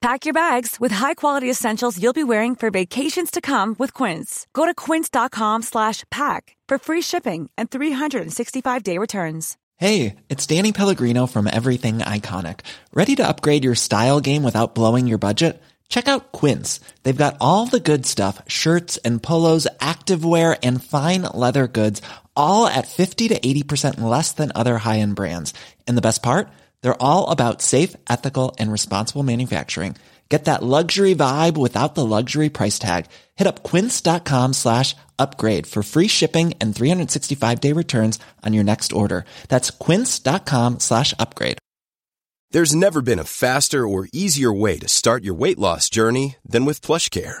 Pack your bags with high-quality essentials you'll be wearing for vacations to come with Quince. Go to quince.com slash pack for free shipping and 365-day returns. Hey, it's Danny Pellegrino from Everything Iconic. Ready to upgrade your style game without blowing your budget? Check out Quince. They've got all the good stuff, shirts and polos, activewear, and fine leather goods, all at 50 to 80% less than other high-end brands. And the best part? They're all about safe, ethical, and responsible manufacturing. Get that luxury vibe without the luxury price tag. Hit up quince.com slash upgrade for free shipping and 365-day returns on your next order. That's quince.com slash upgrade. There's never been a faster or easier way to start your weight loss journey than with PlushCare.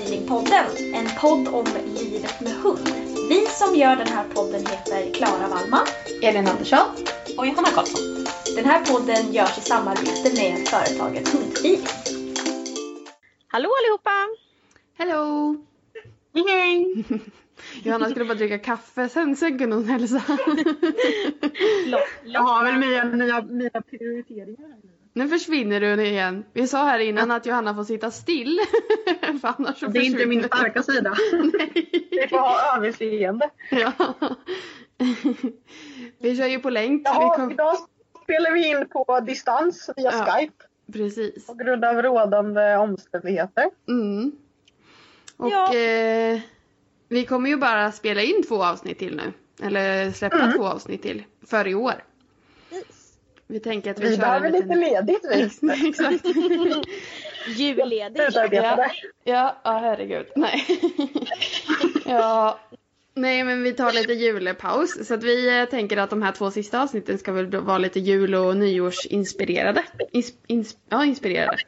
Till Hundfeelingpodden, en podd om livet med hund. Vi som gör den här podden heter Klara Wallman, Elin Andersson. och Johanna Karlsson. Den här podden görs i samarbete med företaget Hundfeeling. Hallå allihopa! Hello! Hej! Johanna skulle bara dricka kaffe, sen, sen kunde hon hälsa. Jag har väl mina, mina, mina prioriteringar. här nu. Nu försvinner du igen. Vi sa här innan att Johanna får sitta still. För annars Det är inte min starka sida. Nej. Vi får ha överseende. Ja. Vi kör ju på länk. Jaha, kom... idag spelar vi in på distans via Ja. Skype Precis. på grund av rådande omständigheter. Mm. Och Ja. eh, vi kommer ju bara spela in två avsnitt till nu. Eller släppa Mm. två avsnitt till. För i år. Vi tänker att vi, Vi kör behöver en lite ledigt vi. Exakt. Julledigt. Utarbetade. Ja, ja herregud. Nej. ja. Nej men vi tar lite julepaus. Så att vi eh, tänker att de här två sista avsnitten ska väl vara lite jul och nyårsinspirerade. Ins, ins, ja, inspirerade.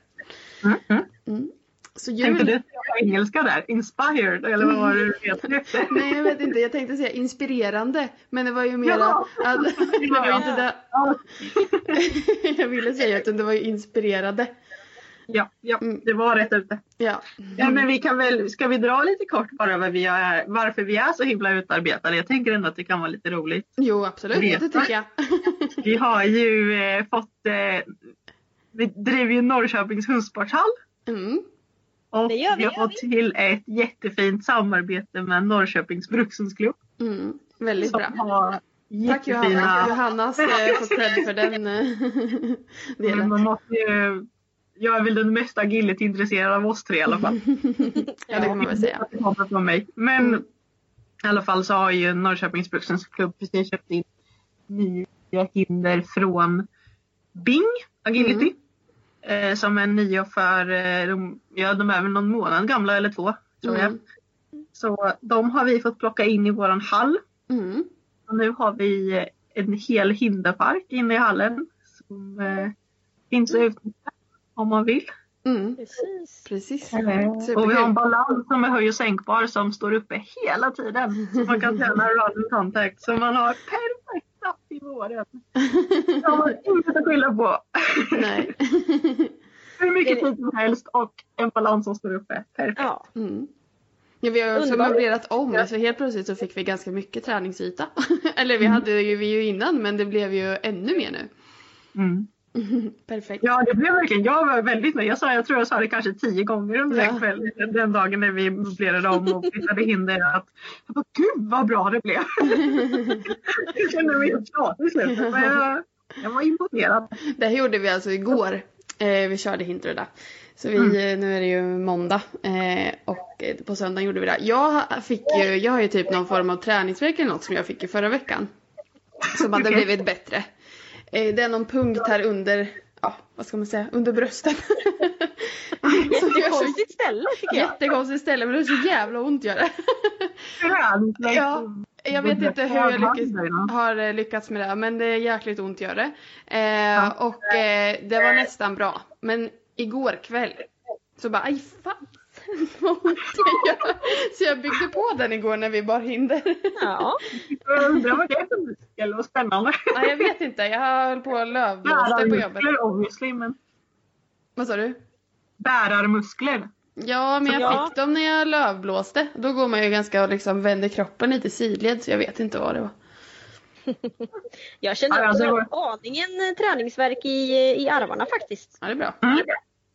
Mm, mm. Mm. Så Tänkte jul... du säga engelska där? Inspired eller vad var det du letade efter? Nej jag vet inte, jag tänkte säga inspirerande. Men det var ju Jaha. att... Det var inte det Ja, jag ville säga utan det var ju inspirerade. ja, ja, Mm. det var rätt ute. Ja. Ja, men vi kan väl, ska vi dra lite kort bara vad vi är, varför vi är så himla utarbetade? Jag tänker ändå att det kan vara lite roligt. Jo absolut, det Vet tycker jag. Vi har ju eh, fått, eh, vi driver ju Norrköpings hundsporthall. Mm. Och Det gör vi, vi har gör fått till ett jättefint samarbete med Norrköpings brukshundsklubb. Mm. Väldigt Som bra. har Tack. Johanna. Johannas eh, får cred för den Men delen. man måste ju, jag är väl den mest agility-intresserade av oss tre i alla fall. ja det kan man väl säga. Från mig. Men Mm. i alla fall så har ju Norrköpings brukshundsklubb precis köpt in nya hinder från Bing Agility. Eh, som är nya för, eh, de, ja de är väl någon månad gamla eller två tror jag. Mm. Så de har vi fått plocka in i våran hall. Mm. Och nu har vi eh, en hel hinderpark inne i hallen. Som eh, finns att utnyttja om man vill. Mm. Precis. Precis. Eh, och vi har en balans som är höj och sänkbar som står uppe hela tiden. Så man kan träna run contact. Så man har perfekt plats i våren. Jag har inget att skylla på. Nej. Hur mycket tid som helst och en balans som står uppe. Perfekt. Ja. Mm. Ja, vi har också möblerat om så helt plötsligt så fick vi ganska mycket träningsyta. Eller vi hade ju vi ju innan men det blev ju ännu mer nu. Mm. Perfekt. Ja det blev verkligen, jag var väldigt nöjd. Jag, sa, jag tror jag sa det kanske tio gånger under Ja. den kvällen. Den dagen när vi möblerade om och flyttade hinder. Att, jag bara, gud vad bra det blev. jag kände mig helt tjatig i slutet. Men jag, jag var imponerad. Det här gjorde vi alltså igår. Eh, vi körde Hinteröda. Så vi, eh, nu är det ju måndag eh, och på söndagen gjorde vi det. Jag fick ju, jag har ju typ någon form av träningsvärk eller något som jag fick i förra veckan. Som hade blivit bättre. Eh, det är någon punkt här under, ja vad ska man säga, under brösten. Så Jättekonstigt ställe tycker jag. Jättekonstigt ställe men det är så jävla ont gör det. Ja, jag vet inte hur jag Lyckas... har eh, lyckats med det men det är jäkligt ont gör det. Eh, Och eh, det var nästan bra. Men igår kväll så bara aj fan det. Så jag byggde på den igår när vi bar hinder. Ja. Jag undrar vad det är för muskel. Vad spännande. Nej jag vet inte, jag höll på att lövblåste på jobbet. Bärarmuskler obviously, men Vad sa du? bärarmuskler. Ja men jag Ja. fick dem när jag lövblåste. Då går man ju ganska och liksom vänder kroppen lite sidled så jag vet inte vad det var. Jag känner Ja, också det var- aningen träningsverk i, i armarna faktiskt. Ja det är bra.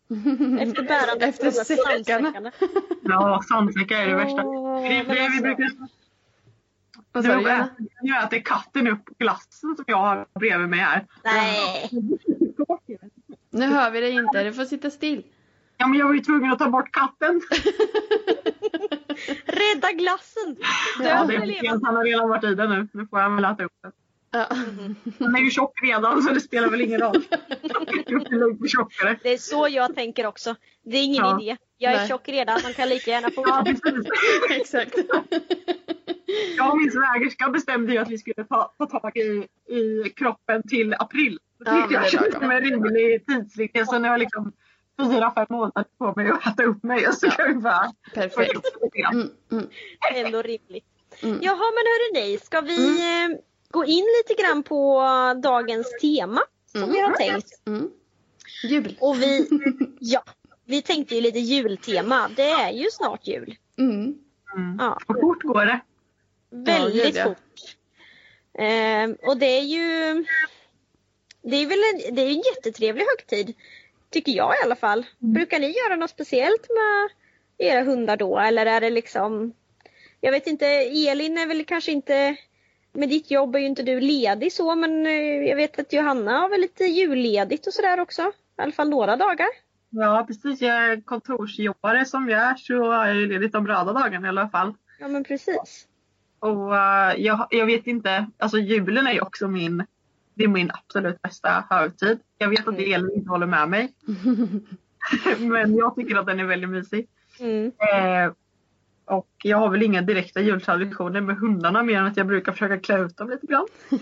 Efter bärandet Efter säckarna. Ja, sandsäckar är det värsta. Det är det vi brukar Vad sa du? Nu äter, katten upp glassen som jag har bredvid mig här. Nej. Nu hör vi dig inte, du får sitta still. Ja, men jag var ju tvungen att ta bort katten. Rädda glassen! Ja, det är levande? Han har redan varit i den nu. Nu får jag väl äta upp den. Ja. Han är ju tjock redan så det spelar väl ingen roll. Tjockare. Det är så jag tänker också. Det är ingen Ja. idé. Jag är Nej. tjock redan, de kan lika gärna Ja, fortsätta. precis. Exakt. Jag och min svägerska bestämde ju att vi skulle ta, ta tag i, i kroppen till april. Det Ja, men tycker jag lagom. som en rimlig tidslinje. Så nu har jag liksom fyra, fem månader på mig att äta upp mig. Och så Ja. kan vi bara Perfekt. Mm, mm. Ändå rimligt. Mm. Jaha men hörni, ska vi eh, gå in lite grann på dagens tema som Mm. vi har tänkt? Mm. Jul. Och vi, ja, vi tänkte ju lite jultema. Det är ju snart jul. Mm. Mm. Ja. Och fort går det. Väldigt ja. fort. Ehm, och det är ju det är väl en, det är en jättetrevlig högtid. Tycker jag i alla fall. Brukar ni göra något speciellt med era hundar då? Eller är det liksom Jag vet inte, Elin är väl kanske inte med ditt jobb är ju inte du ledig så men eh, jag vet att Johanna har väl lite julledigt och sådär också. I alla fall några dagar. Ja precis, jag är kontorsjobbare som jag är så jag är ledigt de röda dagarna i alla fall. Ja men precis. Och eh, jag, jag vet inte, alltså julen är ju också min, det är min absolut bästa högtid. Jag vet att Elin inte håller med mig. Men jag tycker att den är väldigt mysig. Mm. Eh, och jag har väl inga direkta jultraditioner med hundarna mer än att jag brukar försöka klä ut dem lite grann.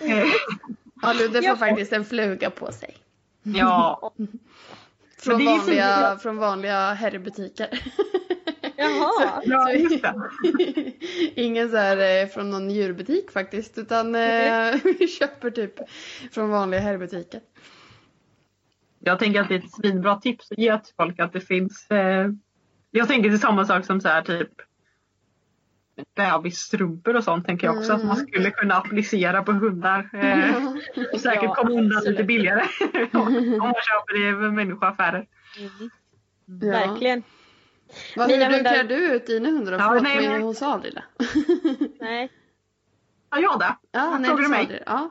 eh, Ja, Ludde får faktiskt en fluga på sig. Ja, Från det är vanliga, från vanliga herrbutiker. Jaha. ja just det. Ingen så här eh, från någon djurbutik faktiskt utan eh, vi köper typ från vanliga herrbutiker. Jag tänker att det är ett svinbra tips att ge till folk att det finns eh, Jag tänker till samma sak som så här typ bebisstrumpor och sånt tänker jag också att man skulle kunna applicera på hundar. Eh, och säkert Ja, komma undan absolut. lite billigare om man köper det i människoaffärer. Mm. Ja. Verkligen. Vad, Mina hur du, hundar- klär du ut dina hundar? Ja, Förlåt nej, men men- hon sa aldrig det. Nej. Ja, jag det. Ja, nej du mig? det. Ja.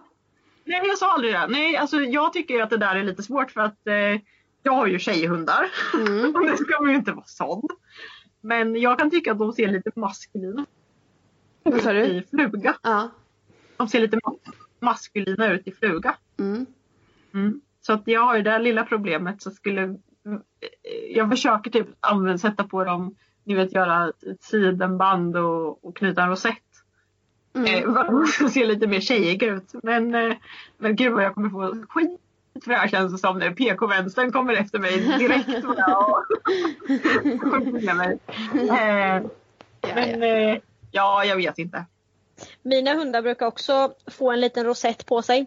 Nej, jag sa aldrig det. Nej, alltså jag tycker att det där är lite svårt för att eh, jag har ju tjejhundar. Mm. Och nu ska man ju inte vara sån. Men jag kan tycka att de ser lite maskulina Vad sa du? i fluga. Ja. De ser lite ma- maskulina ut i fluga. Mm. Mm. Så att jag har ju det här lilla problemet så skulle jag försöker typ använda, sätta på dem, ni vet göra ett sidenband och, och knyta en rosett. Mm. Eh, ser lite mer tjejig ut. Men, eh, men gud vad jag kommer få skit för det här känns det som nu. PK-vänstern kommer efter mig direkt. bara och skjuter ner mig. Eh, Ja, men ja. eh, ja, jag vet inte. Mina hundar brukar också få en liten rosett på sig.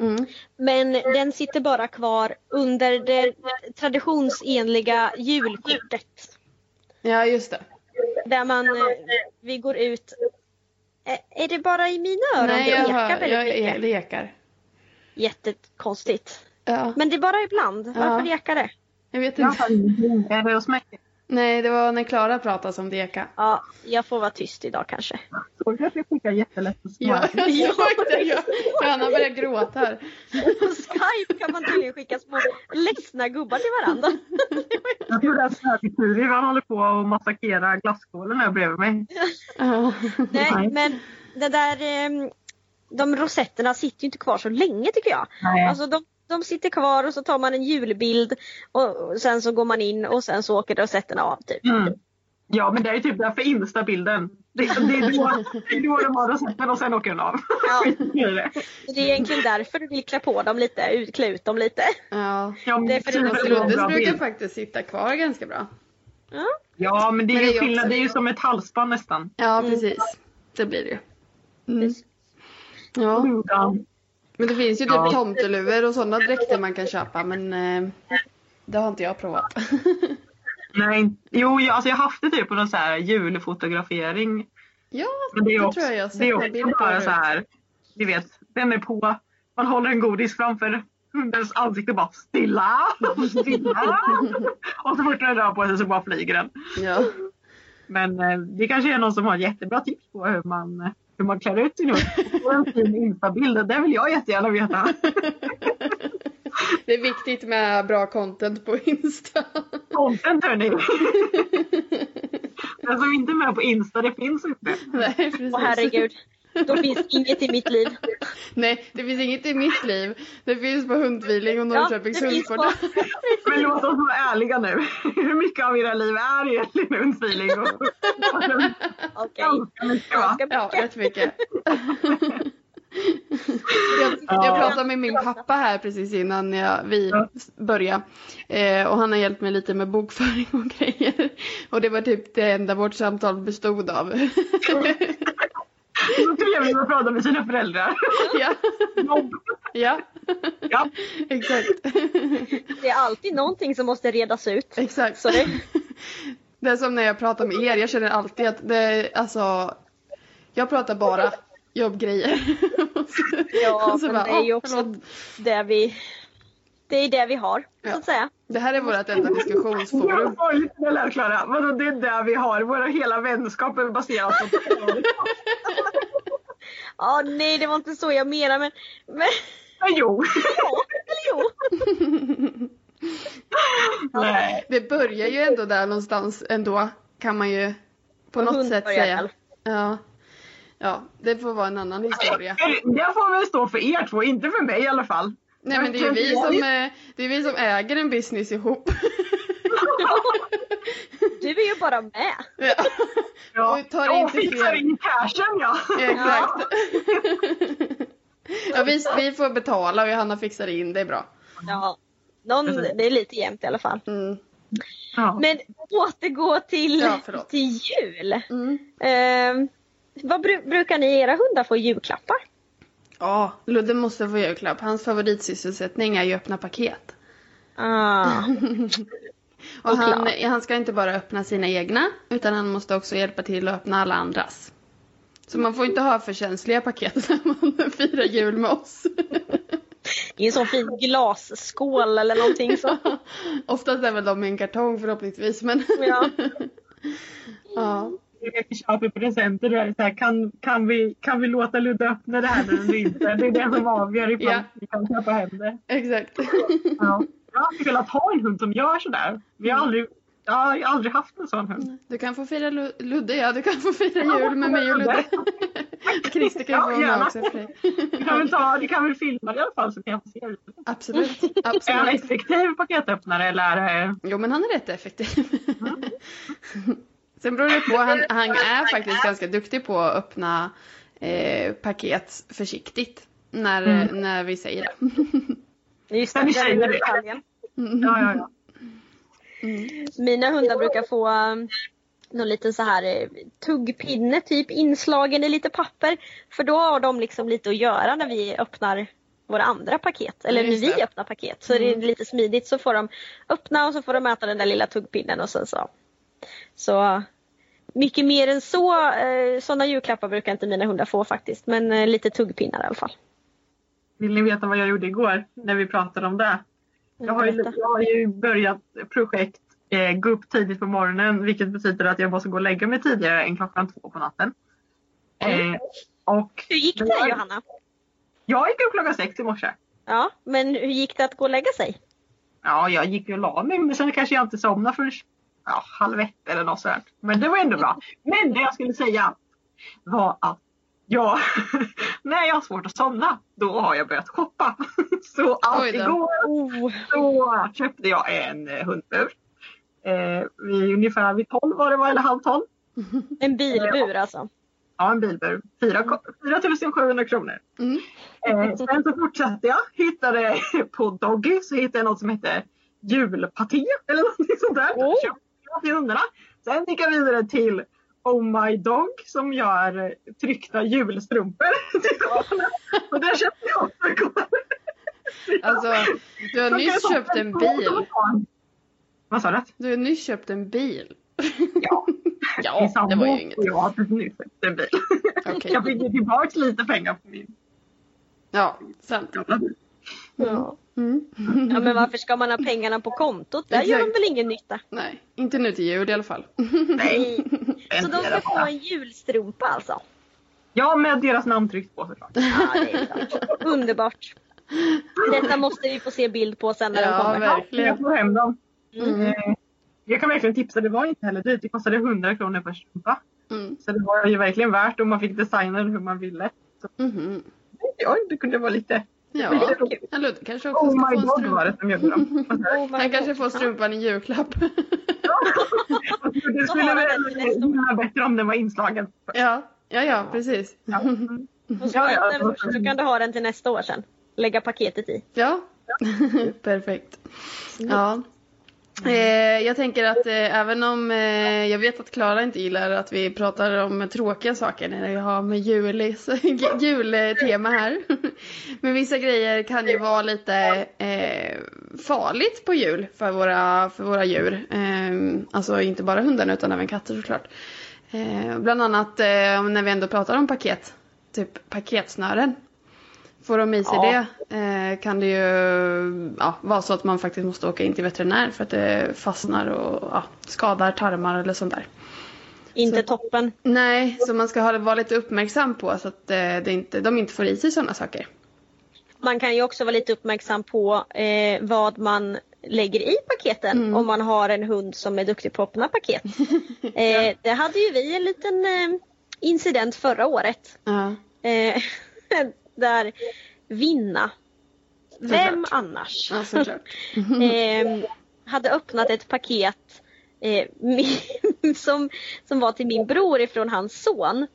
Mm. Men den sitter bara kvar under det traditionsenliga julkortet. ja, just det. Där man, eh, vi går ut. Är det bara i mina öron Nej, det ekar hör, väldigt jag mycket? är, lekar. Jättekonstigt. Ja. Men det är bara ibland. Varför Ja. ekar det? Jag vet inte. Är det hos mig? Nej, det var när Klara pratade som Deka. Ja, jag får vara tyst idag kanske. Så kanske jag skickar jättelätt och Ja, smart. jag såg det. Johanna börjar gråta här. På Skype kan man tydligen skicka små ledsna gubbar till varandra. Jag tror det är Snökituri han håller på att massakrera glasskålen här bredvid mig. Ja. Nej, men det där, ehm, de rosetterna sitter ju inte kvar så länge tycker jag. Nej. Alltså de, de sitter kvar och så tar man en julbild och, sen så går man in och sen så åker rosetterna av typ. Mm. Ja men det är ju typ därför instabilden. Det, det, är då, det är då de har recepten och sen åker den av. Ja. Det är det. Det egentligen därför du vill klä på dem lite, ut, klä ut dem lite. Ja. Ja, men Det är för det brukar faktiskt sitta kvar ganska bra. Ja. Ja men det är Men ju det är skillnad, också- det är ju som ett halsband nästan. Ja, Mm. precis. Det blir det ju. Mm. Ja. Men det finns ju typ Ja. tomteluvor och sådana dräkter man kan köpa men eh, det har inte jag provat. Nej, jo jag, alltså jag har haft det typ på någon så här julfotografering. ja, Men det är det också, tror jag jag sett det är också bara så här, ni vet, den är på, man håller en godis framför hundens ansikte bara stilla, stilla. och så fort den rör på sig så bara flyger den. Ja. Men eh, det kanske är någon som har jättebra tips på hur man, hur man klär ut sin hund. Och en fin instabild, det vill jag jättegärna veta. Det är viktigt med bra content på Insta. Content hörni! Den som inte är med på Insta, det finns inte. Nej, precis. Åh herregud. Då finns inget i mitt liv. Nej, det finns inget i mitt liv. Det finns på hundfeeling och Ja, Norrköpings finns hundsport. på- Men låt oss vara ärliga nu. Hur mycket av era liv är egentligen hundfeeling? Och... Okej. Ganska mycket Ja, rätt mycket. Jag, jag pratade med min pappa här precis innan jag, vi Ja. började. Eh, och han har hjälpt mig lite med bokföring och grejer. Och det var typ det enda vårt samtal bestod av. Så trevligt att prata med sina föräldrar. ja, Jobb. ja, Ja. exakt. Det är alltid någonting som måste redas ut. exakt. Så det, Det är som när jag pratar med er, jag känner alltid att det är alltså Jag pratar bara jobbgrejer. ja, Och så men bara, det är ju "Åh, också förlåt." det vi, det är det vi har, så Ja. att säga. Det här är vårt enda Jag diskussionsforum. var lite snäll Klara. Vadå det är där vi har. Våra hela vänskap är baserat på Ja, nej, det var inte så jag menade, men, men Ja, Jo. ja, eller jo. Nej. Det börjar ju ändå där någonstans ändå kan man ju på något Hund sätt säga. väl. Ja. Ja, det får vara en annan historia. Det får väl stå för er två, inte för mig i alla fall. Nej men det är ju vi som, eh, det är vi som äger en business ihop. Du är ju bara med. Ja. Ja. Och tar inte fixar fel. in cashen ja. Exakt. Ja, vi, vi får betala och Johanna fixar in, det är bra. Ja. Någon, det är lite jämnt i alla fall. Mm. ja. Men återgå till, Ja, till jul. Mm. Ehm, vad bru- brukar ni era hundar få julklappar? Ja, Ludde måste få julklapp. Hans favoritsysselsättning är ju öppna paket. Ah. Och Och han, han ska inte bara öppna sina egna, utan han måste också hjälpa till att öppna alla andras. Så man får inte ha för känsliga paket när man firar jul med oss. I en sån fin glasskål eller någonting så. Oftast är väl de i en kartong förhoppningsvis, men Ja. ja. Vi köper presenter och är det så här, kan, kan, vi, kan vi låta Ludde öppna det här eller inte? Det är det som avgör ifall Ja. vi kan köpa hem det. Exakt. Ja. Jag har alltid velat ha en hund som gör sådär. Vi har aldrig, jag har aldrig haft en sån hund. Du kan få fira Lu- Ludde, ja du kan få fira jul med mig och Ludde. Christer kan Ja, få vara med också. Du kan väl, ta, du kan väl filma det i alla fall så kan jag få se det. Absolut, Är han absolut. effektiv paketöppnare eller. Jo men han är rätt effektiv. Sen beror det på, han, han är faktiskt ganska duktig på att öppna eh, paket försiktigt. När, Mm. när vi säger det. Just det, den säger det. Ja, ja, ja. Mina hundar brukar få um, någon liten så här eh, tuggpinne typ inslagen i lite papper. För då har de liksom lite att göra när vi öppnar våra andra paket. Eller när vi öppnar paket. Så det är lite smidigt så får de öppna och så får de äta den där lilla tuggpinnen och sen så. Så mycket mer än så, eh, sådana julklappar brukar inte mina hundar få faktiskt. Men eh, lite tuggpinnar i alla fall. Vill ni veta vad jag gjorde igår när vi pratade om det? Jag har ju, jag har ju börjat projekt eh, gå upp tidigt på morgonen vilket betyder att jag måste gå och lägga mig tidigare än klockan två på natten. Eh, och Hur gick det Johanna? Jag gick upp klockan sex i morse. Ja, men hur gick det att gå och lägga sig? Ja, jag gick och la mig men sen kanske jag inte somnade förrän ja, halv ett eller något sånt. Men det var ändå bra. Men det jag skulle säga var att Ja, när jag har svårt att somna, då har jag börjat shoppa. Så allt igår Oh. så köpte jag en eh, hundbur. Eh, vid, ungefär vid 12 var det var, eller halv 12. En bilbur alltså. Ja, en bilbur. 4 4 700 kronor. Mm. Eh, sen så fortsatte jag. Hittade på Doggy så hittade jag något som hette julpaté eller något sånt där. Oh. Till hundarna. Sen gick jag vidare till Oh My Dog som gör tryckta julstrumpor till barnen. Och där köpte jag också igår. Alltså, du har nyss köpt en bil. Vad sa du? Du har nyss köpt en bil. Ja. Ja, det var ju inget. Jag har precis köpt en bil. Okej. Jag fick ju tillbaka lite pengar på min Ja, sant. Ja. Mm. ja, men varför ska man ha pengarna på kontot? Där gör de väl ingen nytta? Nej, inte nu till jul i alla fall. Nej. Så de ska få en julstrumpa alltså? Ja, med deras namn tryckt på såklart. Ja, det är klart. Underbart. Detta måste vi få se bild på sen när de Ja, kommer. verkligen. Jag får hem dem. Mm. Eh, Jag kan verkligen tipsa, det var inte heller dyrt. Det kostade 100 kronor per strumpa. Mm. Så det var ju verkligen värt om man fick designa hur man ville. Mhm. Ja, det kunde vara lite... Ja, Ludde kanske också Oh ska my god strumpa. det som gjorde dem. Oh Han kanske får strumpan i julklapp. det skulle väl vara bättre om den var inslagen. Ja, ja, ja precis. Ja. Och så Ja, ja, först, så kan du ha den till nästa år sen. Lägga paketet i. Ja, perfekt. Ja. Mm. Eh, jag tänker att eh, även om eh, jag vet att Klara inte gillar att vi pratar om tråkiga saker när vi har med julis, jultema här. Men vissa grejer kan ju vara lite eh, farligt på jul för våra, för våra djur. Eh, alltså inte bara hundarna utan även katter såklart. Eh, bland annat eh, när vi ändå pratar om paket, typ paketsnören. Får de i sig Ja. det eh, kan det ju ja, vara så att man faktiskt måste åka in till veterinär för att det fastnar och ja, skadar tarmar eller sånt där. Inte Så- toppen. Nej, så man ska ha, vara lite uppmärksam på så att eh, det inte, de inte får i sig sådana saker. Man kan ju också vara lite uppmärksam på eh, vad man lägger i paketen Mm. om man har en hund som är duktig på att öppna paket. eh, det hade ju vi en liten eh, incident förra året. Ja. Där Vinna, vem annars, Ja, såklart. eh, hade öppnat ett paket eh, med, som, som var till min bror ifrån hans son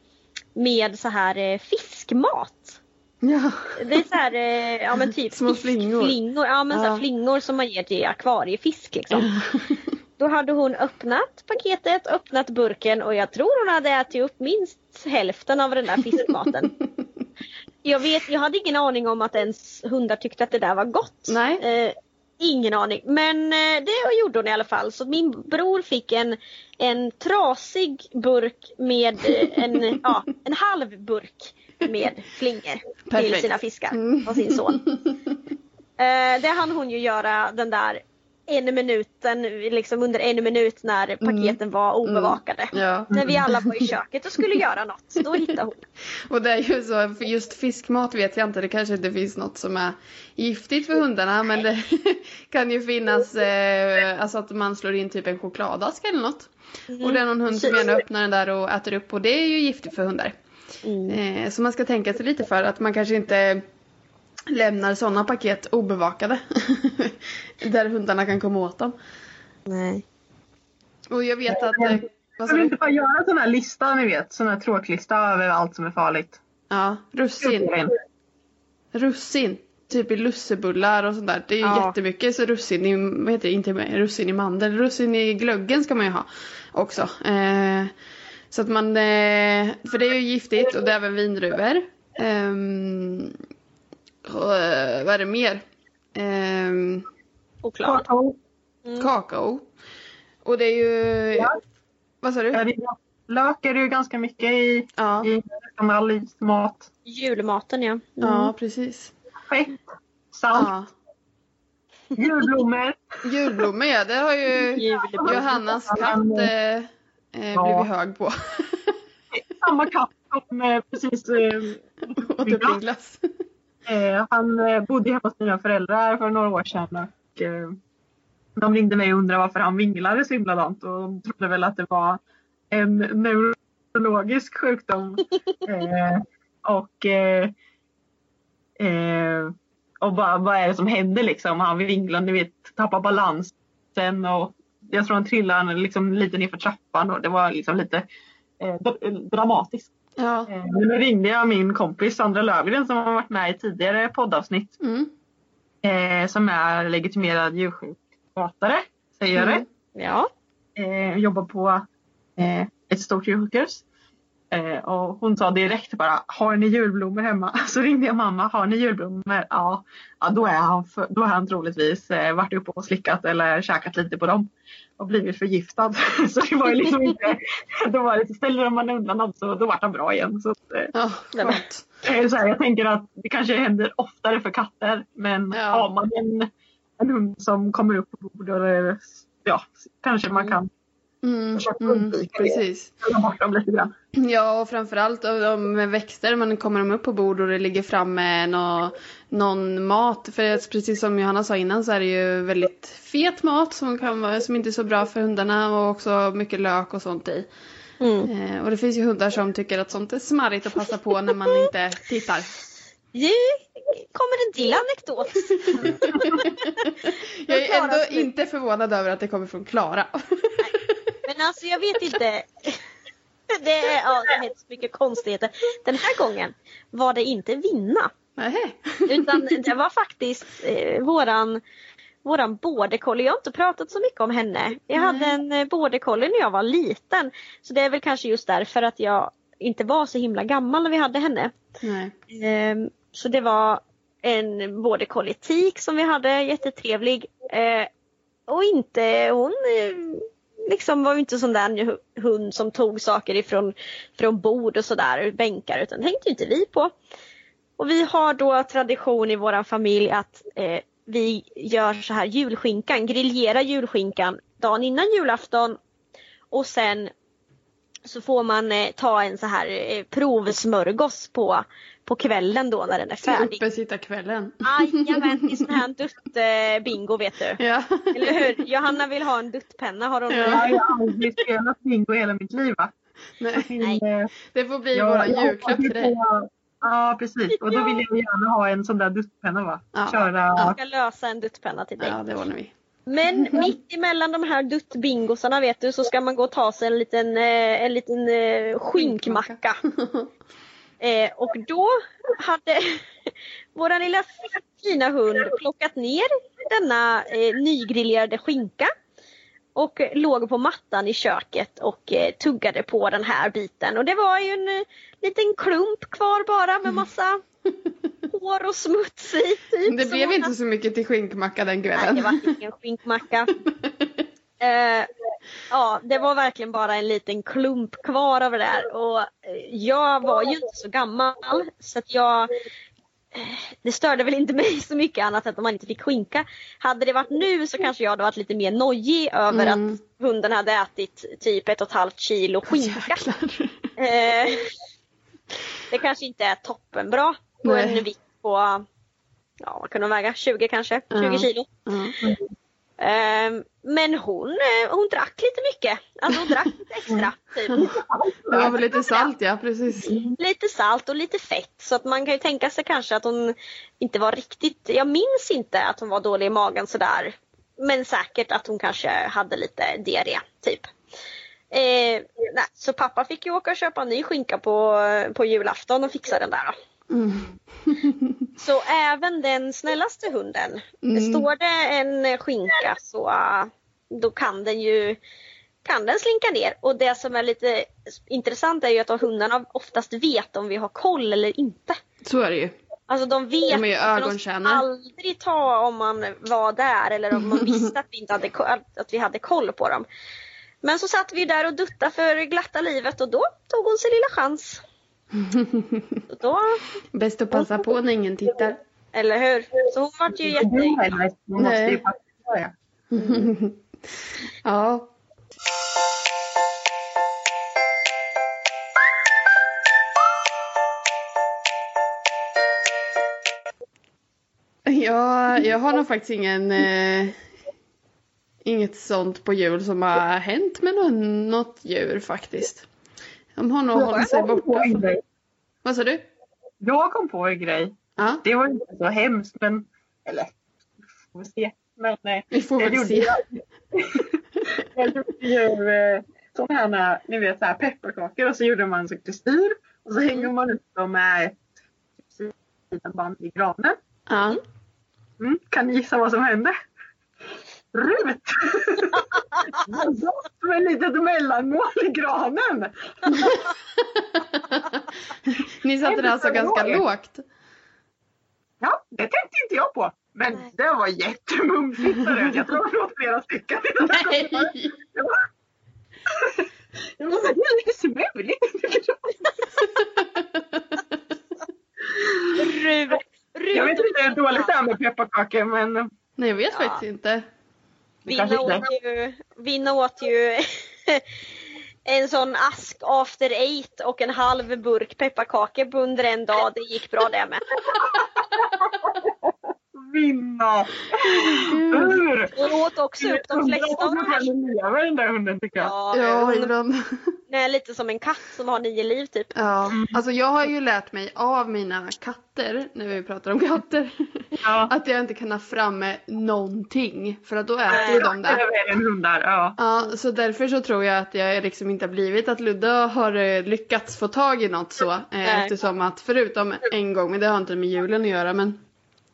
med så här eh, fiskmat. Ja. Det är så här, eh, ja men typ Små flingor. flingor. Ja men så Ja. flingor som man ger till akvariefisk liksom. Då hade hon öppnat paketet, öppnat burken och jag tror hon hade ätit upp minst hälften av den där fiskmaten. Jag, vet, jag hade ingen aning om att ens hundar tyckte att det där var gott. Nej. Eh, ingen aning. Men eh, det gjorde hon i alla fall. Så min bror fick en, en trasig burk med eh, en, ja, en halv burk med flingor till sina fiskar Mm. av sin son. Eh, det hann hon ju göra den där en minuten, liksom under en minut när paketen var obevakade. Ja. När vi alla var i köket och skulle göra något. Då hittade hon. Och det är ju så, just fiskmat vet jag inte, det kanske inte finns något som är giftigt för hundarna men det kan ju finnas eh, alltså att man slår in typ en chokladask eller något. Och det är någon hund som gärna öppnar den där och äter upp och det är ju giftigt för hundar. Mm. Eh, så man ska tänka sig lite för att man kanske inte lämnar sådana paket obevakade. där hundarna kan komma åt dem. Nej. Och jag vet att... Eh, vi du? inte bara göra en sån här lista ni vet? Sån här tråklista över allt som är farligt. Ja, russin. Russin. Typ i lussebullar och sånt där. Det är ju Ja. jättemycket så russin i, vad heter det, inte med, russin i mandel. Russin i glöggen ska man ju ha också. Eh, så att man, eh, för det är ju giftigt och det är även vindruvor. Eh, vad är det mer? Ehm, Choklad. kakao. Och det är ju, Ja. vad sa du? Lök är det ju ganska mycket i, Ja, i nästan all ismat. Julmaten ja. Mm. ja precis. Fett, salt, Ja. julblommor. Julblommor ja, det har ju Julblommor. Johannas katt eh, eh, Ja. blivit hög på. Samma katt som eh, precis eh, Och typ en glass. Eh, han eh, bodde hemma hos mina föräldrar för några år sedan och eh, de ringde mig och undrade varför han vinglade så himla dant och de trodde väl att det var en neurologisk sjukdom. eh, och eh, eh, och bara, vad är det som händer liksom? Han vinglar, ni vet, tappar balansen och jag tror han trillade liksom lite nerför trappan och det var liksom lite eh, dra- dramatiskt. Ja. Eh, Nu ringde jag min kompis Sandra Lövgren som har varit med i tidigare poddavsnitt. Mm. Eh, som är legitimerad djursjukskötare, säger jag Mm. det? Ja. Eh, jobbar på eh, ett stort djursjukhus. Eh, och hon sa direkt bara, har ni julblommor hemma? Så ringde jag mamma, har ni julblommor? Ja, ja då, är han för, då är han troligtvis eh, varit uppe och slickat eller käkat lite på dem. Och blivit förgiftad. så det var ju liksom inte, då var det, ställer man undan dem så då vart han bra igen. Så, eh, Ja, skönt. Eh, Så här, jag tänker att det kanske händer oftare för katter men Ja. har man en, en hund som kommer upp på bordet ja, kanske man kan Mm, försöka mm, undvika det. bort dem lite grann. Ja, och framförallt med växter, man kommer de upp på bord och det ligger framme nå, någon mat. För precis som Johanna sa innan så är det ju väldigt fet mat som, kan som inte är så bra för hundarna och också mycket lök och sånt i. Mm. Eh, och det finns ju hundar som tycker att sånt är smarrigt att passa på när man inte tittar. Nu kommer en till anekdot. Jag är ändå inte förvånad över att det kommer från Klara. Men alltså jag vet inte. Det är, ja, det så mycket konstigheter. Den här gången var det inte vinna. Nähä. Utan det var faktiskt eh, våran, våran border collie. Jag har inte pratat så mycket om henne. Jag hade en eh, border collie när jag var liten. Så det är väl kanske just därför att jag inte var så himla gammal när vi hade henne. Nej. Ehm, så det var en border collie tik som vi hade, jättetrevlig. Eh, och inte, hon eh, liksom var ju inte sån där hund som tog saker ifrån från bord och sådär, bänkar, utan det tänkte ju inte vi på. Och vi har då tradition i våran familj att eh, vi gör så här julskinkan, grillerar julskinkan dagen innan julafton och sen så får man eh, ta en så här eh, provsmörgås på, på kvällen då när den är färdig. Uppesittarkvällen. Jajamän, det är sån här dutt-bingo vet du. Ja. Eller hur? Johanna vill ha en duttpenna har hon. Ja. Jag har aldrig spelat bingo i hela mitt liv. Va? Nej. Nej. Eh, Det får bli våran jag julklapp till dig. Ja precis och då vill jag gärna ha en sån där duttpenna va? Ja. Köra Jag ska lösa en duttpenna till dig. Ja, det ordnar vi. Men mitt emellan de här duttbingosarna vet du så ska man gå och ta sig en liten, eh, en liten eh, skinkmacka. Eh, och då hade våran lilla fina hund plockat ner denna eh, nygrillerade skinka och låg på mattan i köket och eh, tuggade på den här biten. Och det var ju en liten klump kvar bara med massa hår och smuts i. Typ, Det blev inte så mycket till skinkmacka den Nej, det kvällen. var ingen skinkmacka. Eh, ja, det var verkligen bara en liten klump kvar av det där. Och eh, jag var ju inte så gammal så att jag eh, det störde väl inte mig så mycket annat än att man inte fick skinka. Hade det varit nu så kanske jag hade varit lite mer nojig över Mm. att hunden hade ätit typ ett och ett halvt kilo skinka. Eh, det kanske inte är toppenbra på Nej. en vikt på, ja vad kunde hon väga, 20 kanske, 20 Ja. kilo. Ja. Ehm, men hon, eh, hon drack lite mycket. Alltså hon drack lite extra. Typ. Det var väl lite salt ja, precis. Lite salt och lite fett. Så att man kan ju tänka sig kanske att hon inte var riktigt, jag minns inte att hon var dålig i magen sådär. Men säkert att hon kanske hade lite diarré typ. Eh, nej, så pappa fick ju åka och köpa en ny skinka på, på julafton och fixa den där då. Mm. Så även den snällaste hunden, Mm. står det en skinka så då kan den ju kan den slinka ner. Och det som är lite intressant är ju att hundarna oftast vet om vi har koll eller inte. Så är det ju. Alltså de vet, De är de skulle aldrig ta om man var där eller om man visste att vi, inte hade, att vi hade koll på dem. Men så satt vi där och duttade för glatta livet och då tog hon sin lilla chans. Och då, Bäst att passa på när ingen tittar. eller hur? Så hon vart ju jätte... man måste ju ja. Ja, jag har nog faktiskt ingen eh, inget sånt på jul som har hänt med något djur faktiskt. De har nog hållit sig borta. Vad sa du? Jag kom på en grej. Ja. Det var inte så hemskt men, eller vi får se. Men, eh, Vi får väl jag se. gjorde- jag gjorde ju eh, sådana här, ni vet så här pepparkakor och så gjorde man så kristyr och så hänger man upp dem med sidenband i granen. Ja. Mm, kan ni gissa vad som hände? Rut! Som ett litet mellanmål i granen. Ni satte det alltså ganska lågt. Ja, det tänkte inte jag på. Men det var jättemumsigt. Jag tror det var flera stycken. Nej. Det var, det var så lite smuligt. Rut, Jag vet inte hur dåligt det är med pepparkakor men Nej, jag vet Ja. faktiskt inte. Vinna åt ju, Vinna åt ju en sån ask after eight och en halv burk pepparkakor under en dag. Det gick bra det med. vinna. Hur? Hon åt också upp de flesta av de här. lever den där hunden tycker jag. Ja, Ja, ibland. är lite som en katt som har nio liv typ. Ja, alltså jag har ju lärt mig av mina katter, när vi pratar om katter, Ja. att jag inte kan ha framme någonting. För att då äter ju de Det det. är en hund där, ja. Ja, så därför så tror jag att jag liksom inte har blivit att Ludde har eh, lyckats få tag i något så. Eh, Nej. eftersom att förutom en gång, men det har inte med julen att göra, men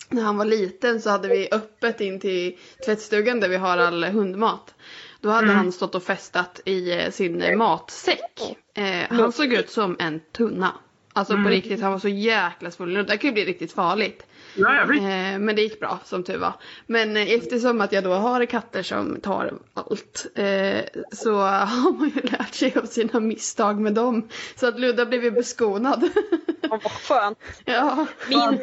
när han var liten så hade vi öppet in till tvättstugan där vi har all hundmat. Då hade han stått och festat i eh, sin matsäck. Eh, han såg ut som en tunna. Alltså på riktigt, han var så jäkla svullen. Det kan ju bli riktigt farligt. Ja, jag vet. Eh, men det gick bra som tur var. Men eh, eftersom att jag då har katter som tar allt eh, så har man ju lärt sig av sina misstag med dem. Så att Ludda blev ju beskonad. Vad skönt. ja. Min,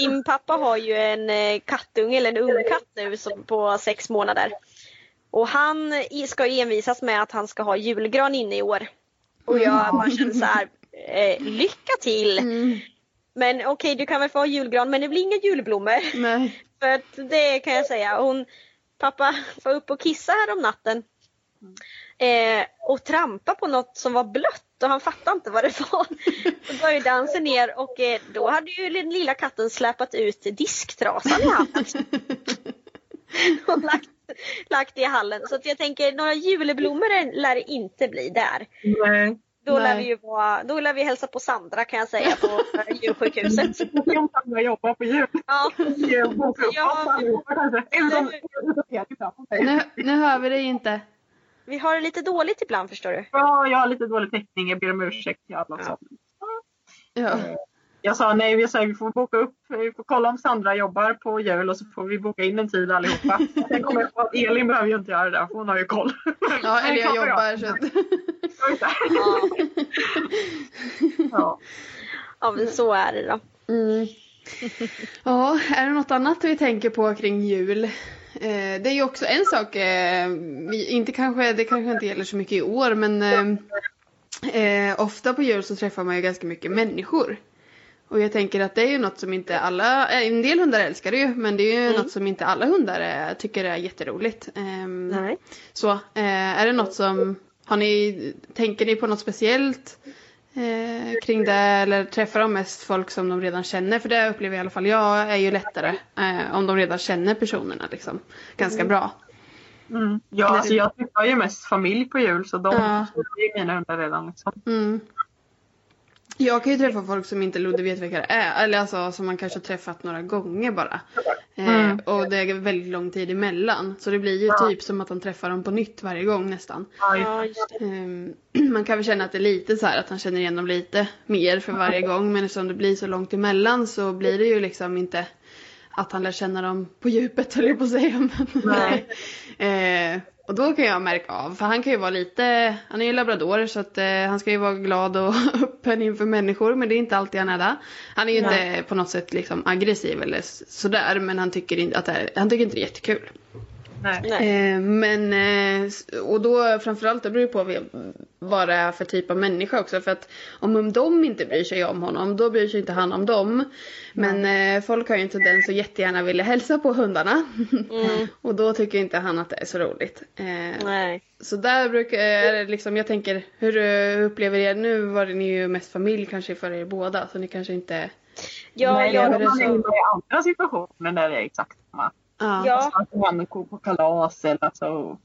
min pappa har ju en eh, kattunge, eller en ungkatt nu som på sex månader. Och han ska ju envisas med att han ska ha julgran inne i år. Och jag bara känner så här, eh, lycka till! Mm, Men okej, du kan väl få ha julgran, men det blir inga julblommor. nej. För att det kan jag säga. Hon, pappa var uppe och kissa här om natten. Eh, och trampa på något som var blött och han fattade inte vad det var. Då började han sig ner och eh, då hade ju den lilla katten släpat ut disktrasan i hallen. och lagt, lagt i hallen. Så att jag tänker några julblommor lär det inte bli där. Nej. Då lär, vi ju vara, då lär vi hälsa på Sandra kan jag säga på eh, djursjukhuset. Jag kan jobba på. Ja. Ja. mig. Nu, nu hör vi dig inte. Vi har det lite dåligt ibland förstår du. Ja, jag har lite dålig täckning. Jag ber om ursäkt till alla som Ja. Jag sa nej, vi, sa, vi får boka upp, vi får kolla om Sandra jobbar på jul och så får vi boka in en tid allihopa. Sen kommer jag på att Elin behöver ju inte göra det, för hon har ju koll. ja, eller jag jobbar så. Ja, Ja. ja men så är det då. Mm. Ja, är det något annat vi tänker på kring jul? Eh, det är ju också en sak, eh, inte kanske, det kanske inte gäller så mycket i år men eh, eh, ofta på jul så träffar man ju ganska mycket människor. Och jag tänker att det är ju något som inte alla, eh, en del hundar älskar det ju men det är ju Mm. något som inte alla hundar eh, tycker är jätteroligt. Ehm, Nej. Så, eh, är det något som, har ni, tänker ni på något speciellt eh, kring det eller träffar de mest folk som de redan känner? För det upplever i alla fall jag är ju lättare eh, om de redan känner personerna liksom ganska bra. Mm. Ja, alltså jag träffar ju mest familj på jul så de Ja. är mina hundar redan. Liksom. Mm. Jag kan ju träffa folk som inte Ludde vet vilka det är. Eller alltså som man kanske har träffat några gånger bara. Eh, Mm. och det är väldigt lång tid emellan. Så det blir ju typ som att han träffar dem på nytt varje gång nästan. Ja, just Ja, just det. Ehm, man kan väl känna att det är lite så här att han känner igen dem lite mer för varje gång. Men eftersom det blir så långt emellan så blir det ju liksom inte att han lär känna dem på djupet höll jag på att säga. Nej. eh, och då kan jag märka av, för han kan ju vara lite, han är ju labrador så att eh, han ska ju vara glad och öppen inför människor men det är inte alltid han är det. Han är ju Nej. inte på något sätt liksom aggressiv eller sådär men han tycker inte att det är, han tycker inte det är jättekul. Nej. Eh, men, eh, och då framförallt det beror ju på vad det är för typ av människa också. För att om de inte bryr sig om honom, då bryr sig inte han om dem. Men eh, folk har ju en tendens att jättegärna vilja hälsa på hundarna. Mm. och då tycker inte han att det är så roligt. Nej. så där brukar det liksom, jag tänker, hur upplever det? Nu var det ni ju mest familj kanske för er båda, så ni kanske inte... Ja, Nej, jag, det är man så. är inne i andra situationer där det är exakt samma. Ja. ja, Att man går på kalas eller alltså,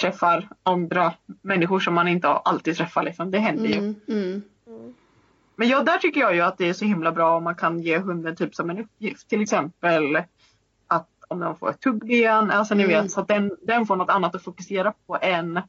träffar andra människor som man inte alltid träffar. Liksom. Det händer ju. Mm, mm. Men ja, där tycker jag ju att det är så himla bra om man kan ge hunden typ som en uppgift. Till exempel att om den får ett tuggben, alltså ni Mm. vet, så att den, den får något annat att fokusera på än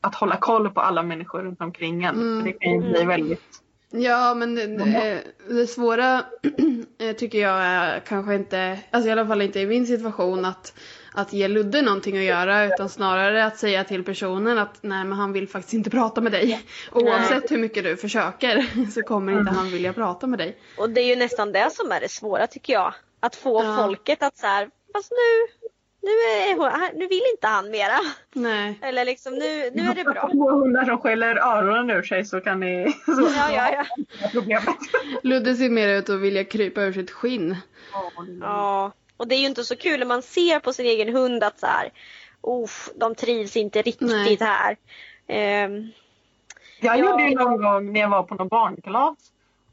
att hålla koll på alla människor runt omkring en. Mm. Det kan ju bli väldigt... Ja, men det, det, det svåra eh, tycker jag är kanske inte, alltså i alla fall inte i min situation att, att ge Ludde någonting att göra utan snarare att säga till personen att nej men han vill faktiskt inte prata med dig. Oavsett hur mycket du försöker så kommer inte han vilja prata med dig. och det är ju nästan det som är det svåra tycker jag. Att få Ja. folket att så här, fast nu, nu, är, hon- nu vill inte han mera. Nej. Eller liksom nu, nu är det bra. Två hundar som skäller öronen ur sig så kan ni... Så, Ja, ja, ja. Problemet. Ludde ser mer ut att vilja krypa ur sitt skinn. Ja, och det är ju inte så kul när man ser på sin egen hund att så här, "Uff, de trivs inte riktigt Nej. här. Ehm, Jag Ja. gjorde ju någon gång när jag var på någon barnkalas.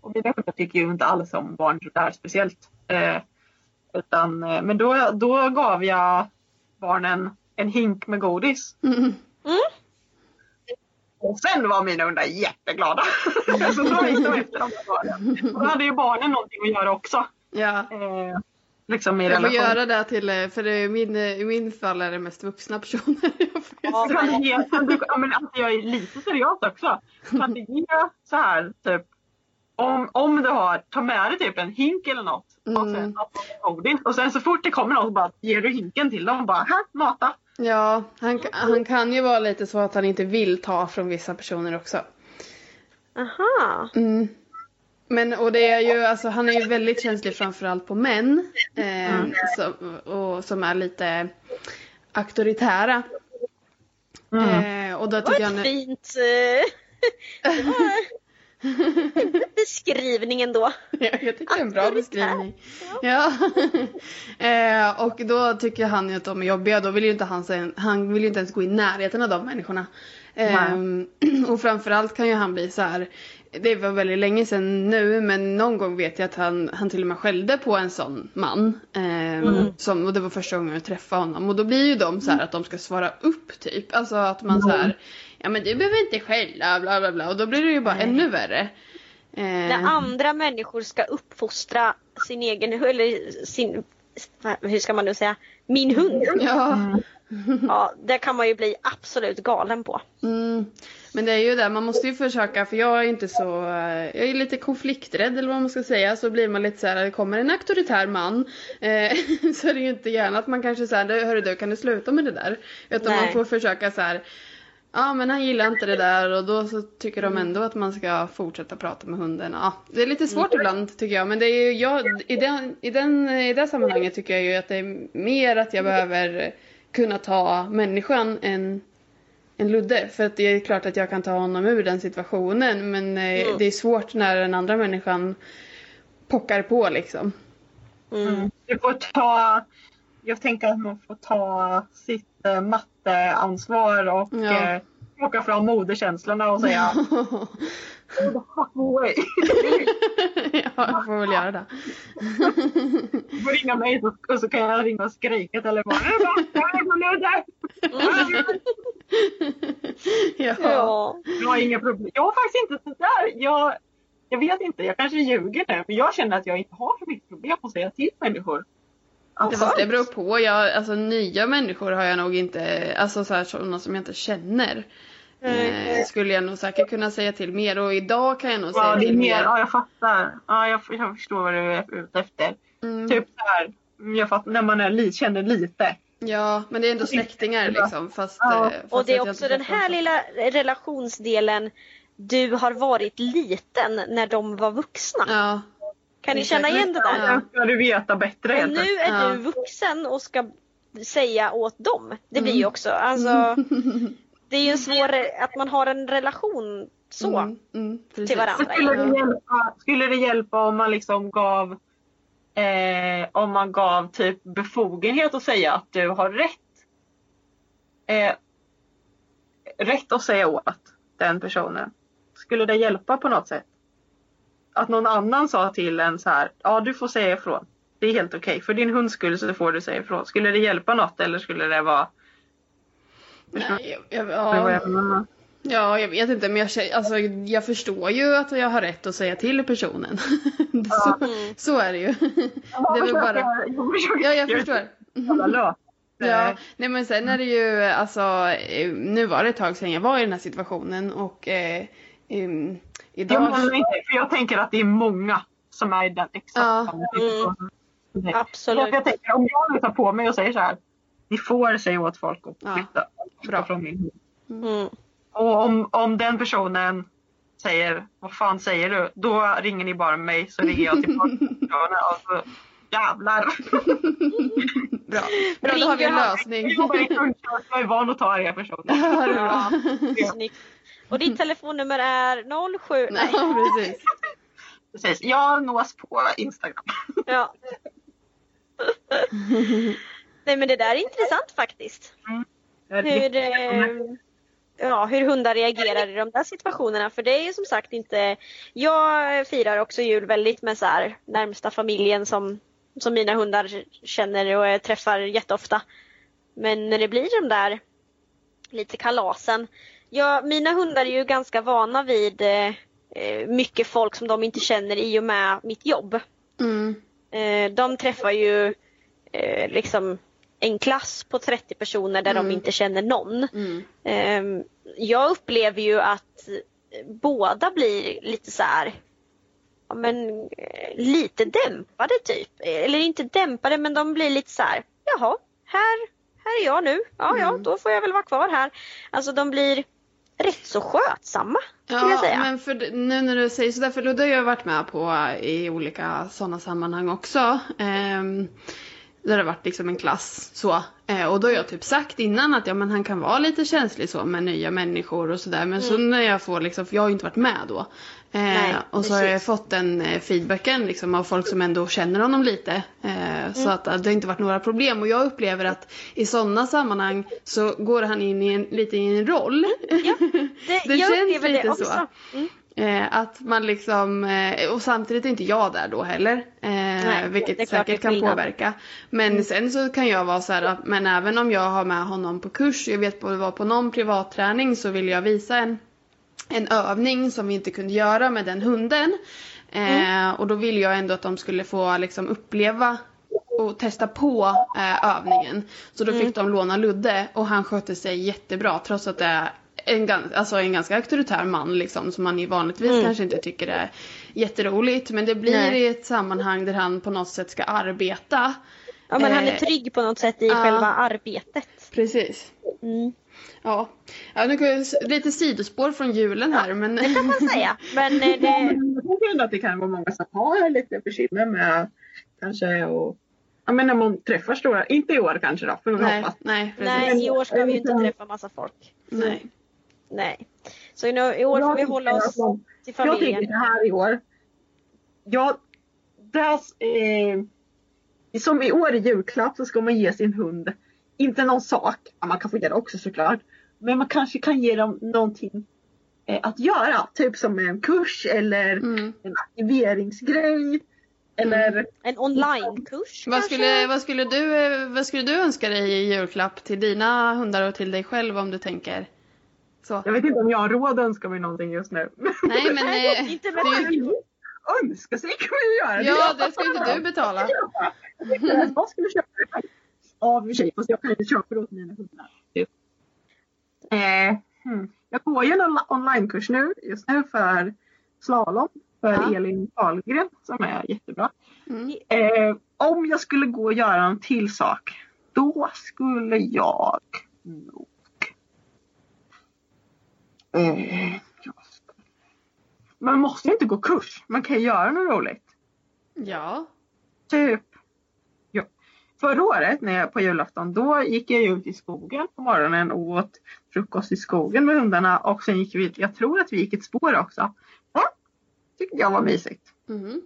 Och mina hundar tycker ju inte alls om barn sådär speciellt. Eh, utan, eh, men då, då gav jag barnen en hink med godis. Mm. Och sen var mina hundar jätteglada. så då gick de efter de barnen. Och då hade ju barnen någonting att göra också. Ja. Eh, liksom i Jag får relation. göra det till, eh, för är min, i min fall är det mest vuxna personer. Ja, ja, men alltså jag är lite seriös också. Kan du ge så här typ om, om du har, ta med dig typ en hink eller något och sen Mm. godis. Och sen så fort det kommer någon så bara ger du hinken till dem och bara här, mata. Ja, han, han kan ju vara lite så att han inte vill ta från vissa personer också. aha. Mm. Men och det är ju, alltså han är ju väldigt känslig framförallt på män. Eh, som, och, som är lite auktoritära. Eh, och då Det var tycker jag ett nu- fint... eh, det var en beskrivning ändå. Ja, jag tycker det är en bra beskrivning. Ja. eh, och då tycker han ju att de är jobbiga. Då vill ju inte han, han vill ju inte ens gå i närheten av de människorna. Eh, och framförallt kan ju han bli så här. Det var väldigt länge sedan nu men någon gång vet jag att han, han till och med skällde på en sån man. Eh, som, och det var första gången jag träffade honom. Och då blir ju de så här att de ska svara upp typ. Alltså att man så här. Ja men du behöver inte skälla bla bla bla. Och då blir det ju bara ännu värre. Eh, När andra människor ska uppfostra sin egen eller sin, hur ska man nu säga, min hund. Ja. Ja, det kan man ju bli absolut galen på. Mm. Men det är ju det, man måste ju försöka för jag är inte så, jag är lite konflikträdd eller vad man ska säga. Så blir man lite så här, det kommer en auktoritär man. Eh, så är det ju inte gärna att man kanske säger, hörru du kan du sluta med det där? Utan Nej. man får försöka så här. Ja men han gillar inte det där och då så tycker de ändå att man ska fortsätta prata med hunden. Ja, det är lite svårt ibland tycker jag men det är ju, jag, i, den, i, den, i det sammanhanget tycker jag ju att det är mer att jag behöver kunna ta människan än en Ludde. För att det är klart att jag kan ta honom ur den situationen. Men eh, Mm. det är svårt när den andra människan pockar på liksom. Mm. Du får ta, jag tänker att man får ta sitt eh, matteansvar och Ja. eh, plocka fram moderkänslorna och säga "Oh, the fuck away. ja, jag får väl göra det. Du får ringa mig så, och så kan jag ringa och skrika på Ludde! ja. Ja. Jag har inga problem. Jag har faktiskt inte sådär. Jag, jag vet inte, jag kanske ljuger nu. Men jag känner att jag inte har så mycket problem att säga till människor. Det, fast det beror på. Jag, alltså nya människor har jag nog inte, alltså så här, sådana som jag inte känner. Eh, skulle jag nog säkert kunna säga till mer och idag kan jag nog säga ja, det är till mer, mer. ja, jag fattar. Ja, jag, jag förstår vad du är ute efter. Mm. Typ så här, jag fattar, när man är li, känner lite. Ja, men det är ändå släktingar liksom. Fast, Ja. eh, fast Och det är också den här lilla relationsdelen. Du har varit liten när de var vuxna. Ja, Kan ni känna igen det där? Ja. Ska du veta bättre helt nu är Ja. du vuxen och ska säga åt dem. Det blir ju Mm. också, alltså det är ju en svår, att man har en relation så Mm, mm, till varandra. Skulle det, hjälpa, skulle det hjälpa om man liksom gav eh, om man gav typ befogenhet att säga att du har rätt eh, rätt att säga åt den personen? Skulle det hjälpa på något sätt? Att någon annan sa till en så här, ja du får säga ifrån. Det är helt okej. För din hunds skull så får du säga ifrån. Skulle det hjälpa något eller skulle det vara... Nej, jag, ja, ja, jag vet inte men jag, alltså, jag förstår ju att jag har rätt att säga till personen. så, Mm. så är det ju. Det är bara... Jag försöker- Ja, jag förstår. Ja, nej men sen är det ju alltså, eh, nu var det ett tag sedan jag var i den här situationen och eh, em, Jag idag... menar inte, för jag tänker att det är många som är i den exakt Ja. samma situation. Mm. Så Absolut. Jag tänker, om jag nu tar på mig och säger så här. Ni får säga åt folk att Ja. flytta, Bra. från min hund. Mm. Och om, om den personen säger, vad fan säger du? Då ringer ni bara mig så ringer jag tillbaka och så jävlar. Bra, bra då har vi en lösning. Jag jobbar i kundtjänst, jag är van att ta arga personer. Ja, det är bra. Snyggt. Och ditt telefonnummer är 07? Nej, precis. Precis, jag nås på Instagram. Ja. Nej men det där är intressant faktiskt. Hur, eh, ja, hur hundar reagerar i de där situationerna. För det är ju som sagt inte... Jag firar också jul väldigt med så här, närmsta familjen som, som mina hundar känner och jag träffar jätteofta. Men när det blir de där lite kalasen. Ja, mina hundar är ju ganska vana vid eh, eh, mycket folk som de inte känner i och med mitt jobb. Mm. Eh, de träffar ju eh, liksom en klass på 30 personer där de Mm. inte känner någon. Mm. Eh, jag upplever ju att båda blir lite så här ja, men, eh, lite dämpade typ. Eller inte dämpade men de blir lite så här, jaha, här, här är jag nu. Ja, ja, Mm. då får jag väl vara kvar här. Alltså de blir rätt så skötsamma skulle jag Ja, säga. men för, nu när du säger sådär, för Ludde har jag varit med på i olika sådana sammanhang också. Ehm, där det har varit liksom en klass så. Eh, och då har jag typ sagt innan att ja men han kan vara lite känslig så med nya människor och sådär. Men så när jag får liksom, för jag har ju inte varit med då. Eh, Mm. Nej, och så har jag precis. fått den eh, feedbacken liksom av folk som ändå känner honom lite. Eh, Mm. Så att eh, det har inte varit några problem. Och jag upplever att i sådana sammanhang så går han in i en, lite i en roll. Ja, det, det jag känns lite det så. Mm. Eh, att man liksom, och samtidigt är inte jag där då heller. Nej, vilket säkert kan påverka. Men sen så kan jag vara så här, att- men även om jag har med honom på kurs, jag vet på var på någon privatträning så vill jag visa en, en övning som vi inte kunde göra med den hunden. Eh, och då ville jag ändå att de skulle få liksom uppleva och testa på eh, övningen. Så då fick de låna Ludde och han skötte sig jättebra trots att det är en, alltså en ganska auktoritär man liksom som man vanligtvis kanske inte tycker är jätteroligt. Men det blir Nej. i ett sammanhang där han på något sätt ska arbeta. Ja men han är Eh, trygg på något sätt i ja. själva arbetet. Precis. Mm. Ja. ja nu lite sidospår från julen här men... Det kan man säga. Men eh, det, Jag tror ändå att det kan vara många som har lite bekymmer med kanske och Ja men när man träffar stora, inte i år kanske då, för nej, hoppas. nej, nej, i år ska vi ju inte träffa massa folk. nej. Nej. Så i år får vi hålla oss till Jag tänker familjen. så här i år. Jag, där, eh, som i år i julklapp så ska man ge sin hund, inte någon sak, ja, man kan få ge det också såklart, men man kanske kan ge dem någonting eh, att göra. Typ som en kurs eller Mm. en aktiveringsgrej. Eller En onlinekurs Vad kanske? skulle, vad, skulle du, eh, vad skulle du önska dig i julklapp till dina hundar och till dig själv om du tänker så? jag vet inte om jag har råd att önska mig någonting just nu. Nej men eh, Inte på- Önska sig kan man ju göra. ja det ska inte du betala. Vad skulle du köpa i och för sig, fast jag kan ju köpa det åt mina hundar. Eh, hmm. Jag går ju en onli- onlinekurs nu, just nu för slalom. För Ja. Elin Dahlgren som är jättebra. Mm. Eh, om jag skulle gå och göra en till sak. Då skulle jag nog... Eh, man måste ju inte gå kurs. Man kan ju göra något roligt. Ja. Typ. Ja. förra året när jag, på julafton, då gick jag ut i skogen på morgonen och åt frukost i skogen med hundarna och sen gick vi, jag tror att vi gick ett spår också. Ja, tyckte jag var mysigt. Mhm.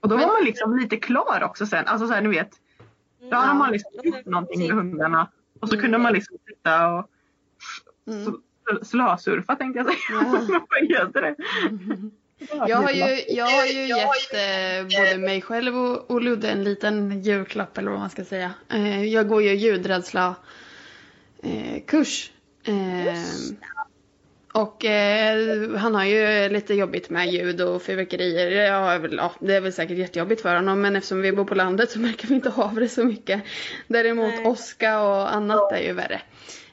Och då Men- var man liksom lite klar också sen. Alltså så här, ni vet. Då hade man liksom gjort någonting med hundarna. Och så kunde man liksom sitta och Mm. sl- slösurfa tänkte jag säga. Heter det? Jag har ju, jag har ju gett eh, både mig själv och, och Ludde en liten julklapp eller vad man ska säga. Eh, jag går ju ljudrädsla eh, kurs. Eh, och eh, han har ju lite jobbigt med ljud och fyrverkerier. Ja, det är väl säkert jättejobbigt för honom men eftersom vi bor på landet så märker vi inte av det så mycket. Däremot Nej. åska och annat är ju värre.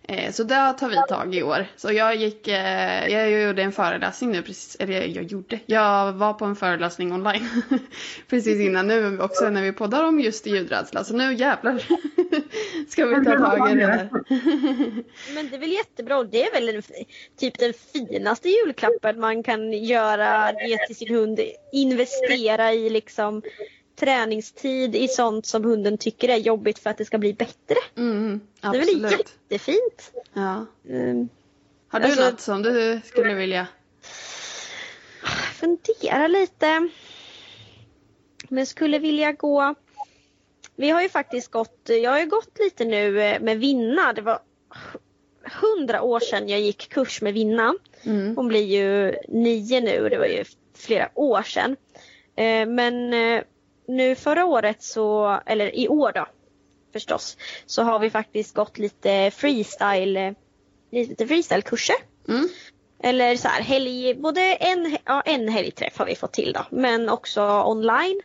Eh, Så där tar vi tag i år. Så jag gick, eh, jag gjorde en föreläsning nu precis, eller jag gjorde, jag var på en föreläsning online precis innan nu också när vi poddar om just ljudrädsla. Så nu jävlar ska vi ta tag i det där. Men det är väl jättebra och det är väl typ den finaste julklappen man kan göra, ge till sin hund. Investera i liksom träningstid i sånt som hunden tycker är jobbigt för att det ska bli bättre. Mm, Det är väl absolut. jättefint. Ja. Mm. Har du Alltså- något som du skulle vilja? fundera lite. Men skulle vilja gå. Vi har ju faktiskt gått, jag har ju gått lite nu eh, med Vinna. Det var hundra år sedan jag gick kurs med Vinna. Mm. Hon blir ju nio nu, det var ju flera år sedan. Eh, Men eh, nu förra året så, eller i år då förstås, så har vi faktiskt gått lite freestyle, eh, lite freestylekurser. Mm. Eller så här, helg, både en, ja, en helgträff har vi fått till då, men också online.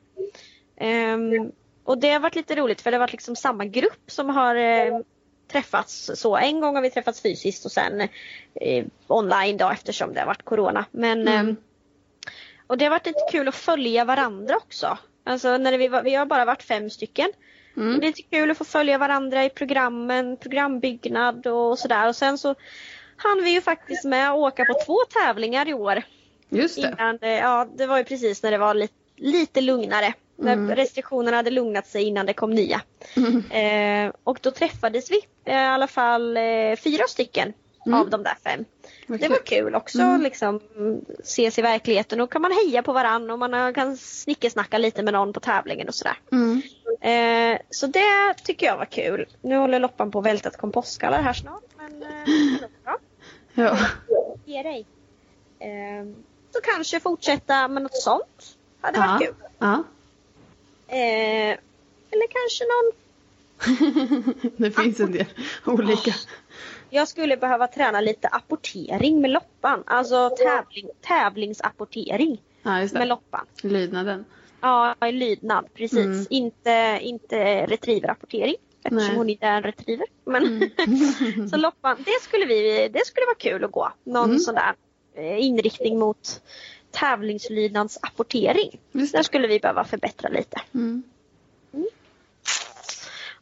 Ehm, och det har varit lite roligt för det har varit liksom samma grupp som har eh, träffats så. En gång har vi träffats fysiskt och sen eh, online då eftersom det har varit corona. Men, Mm. ehm, och det har varit lite kul att följa varandra också. Alltså när vi, var, vi har bara varit fem stycken. Mm. Det är lite kul att få följa varandra i programmen, programbyggnad och sådär. Och sen så hann vi ju faktiskt med att åka på två tävlingar i år. Just det. Innan, det- ja, det var ju precis när det var lite, lite lugnare. Mm. När restriktionerna hade lugnat sig innan det kom nya. Mm. Eh, och då träffades vi eh, i alla fall eh, fyra stycken Mm. av de där fem. Vad Det var kul. också Mm. liksom ses i verkligheten och kan man heja på varann och man kan snickesnacka lite med någon på tävlingen och sådär. Mm. Eh, så det tycker jag var kul. Nu håller Loppan på att välta ett kompostskallar här snart. Men eh, det låter bra. Ja. Ge dig. Eh, så kanske fortsätta med något sånt. Hade varit Ja. kul. ja. Eh, eller kanske någon Det finns en del olika. Jag skulle behöva träna lite apportering med loppan. Alltså tävling, tävlingsapportering Ja, just med loppan. Lydnaden. Ja, lydnad precis. Mm. Inte, inte retrieverapportering. Eftersom Nej. hon inte är en retriever. Men Mm. så loppan, det skulle, vi, det skulle vara kul att gå. Någon Mm. sån där eh, inriktning mot tävlingslydnadsapportering. Där skulle vi behöva förbättra lite. Mm.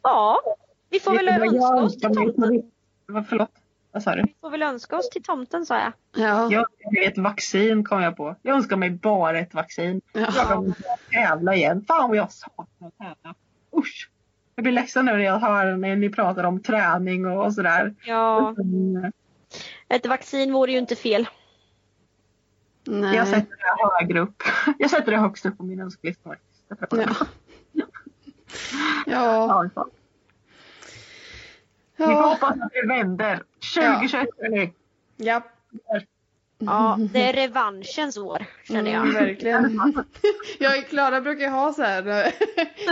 Ja, vi får väl önska oss till tomten. Vad- Förlåt, vad sa du? Vi får väl önska oss till tomten sa jag. Ja. Jag önskar ett vaccin kom jag på. Jag önskar mig bara ett vaccin. Jag ja. vill tävla igen. Fan vad jag saknar att tävla. Usch. Jag blir ledsen nu när jag hör när ni pratar om träning och sådär. Ja, ett vaccin vore ju inte fel. Nej. Jag sätter det högre upp. Jag sätter det högst upp på min önskelista. Jag det. Ja. Ja. Ja. Vi får Ja. hoppas att det vänder. 2021 hörni. Ja. Ja, det är revanschens år känner jag. Mm, verkligen. Jag och Klara brukar ha så här eh,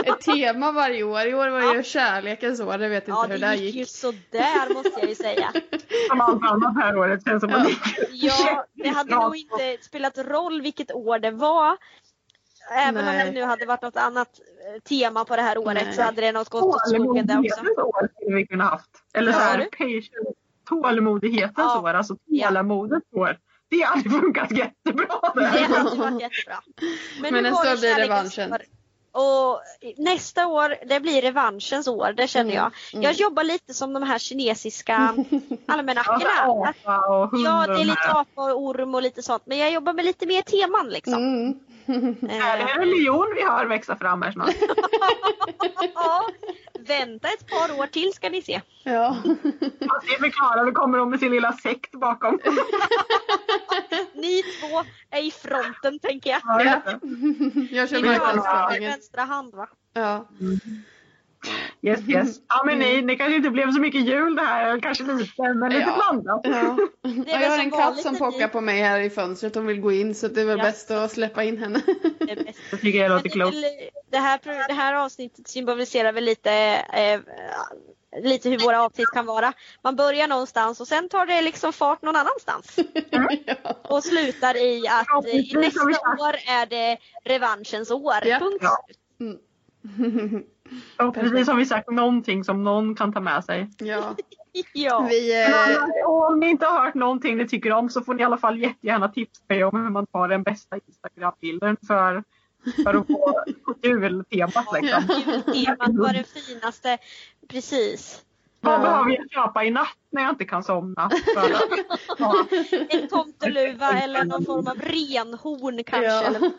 ett tema varje år. I år var det ju kärlekens år. Jag vet inte Ja, hur det där det gick ju gick. sådär måste jag ju säga. Som allt annat här året känns som att Ja, det hade nog inte spelat roll vilket år det var. Även om Nej. det nu hade varit något annat eh, tema på det här året Nej. så hade det nog gått åt skogen det också. År skulle vi kunna haft. Eller Ja, så här, patient, tålmodighetens Ja. år, alltså Ja. tålamodets år. Det hade funkat jättebra Det där. hade varit jättebra. Men nu nästa det år blir revanschen. Och nästa år, det blir revanschens år, det känner jag. Mm. Jag jobbar lite som de här kinesiska almanackorna. Ja, det är lite apa och orm och lite sånt. Men jag jobbar med lite mer teman liksom. Mm. Är det Eh, en religion vi har växa fram här snart? ja, vänta ett par år till ska ni se. Ja. Fast det förklarar, då kommer de med sin lilla sekt bakom. Ni två är i fronten tänker jag. Ja. Jag kör Ni har vänstra hand va? Ja. Yes, yes. Ja men nej, det kanske inte blev så mycket jul det här, kanske lite, men lite Ja. blandat. Ja. Ja, jag har en katt som pockar på mig här i fönstret. Hon vill gå in så det är väl Ja. bäst att släppa in henne. Det bäst. Jag tycker det låter klokt. det, här, det här avsnittet symboliserar väl lite, eh, lite hur våra avsnitt kan vara. Man börjar någonstans och sen tar det liksom fart någon annanstans. Och slutar i att eh, vi nästa år är det revanschens år. Ja. Punkt Ja. Och precis har vi sagt någonting som någon kan ta med sig. Ja. Ja. Vi, eh, annars, om ni inte har hört någonting ni tycker om så får ni i alla fall jättegärna tipsa mig om hur man tar den bästa Instagram-bilden för, för att få jultemat liksom. Temat var det finaste. Precis. Vad Ja. behöver jag köpa i natt när jag inte kan somna? För, ja. En tomteluva eller någon form av renhorn kanske. Ja. Eller.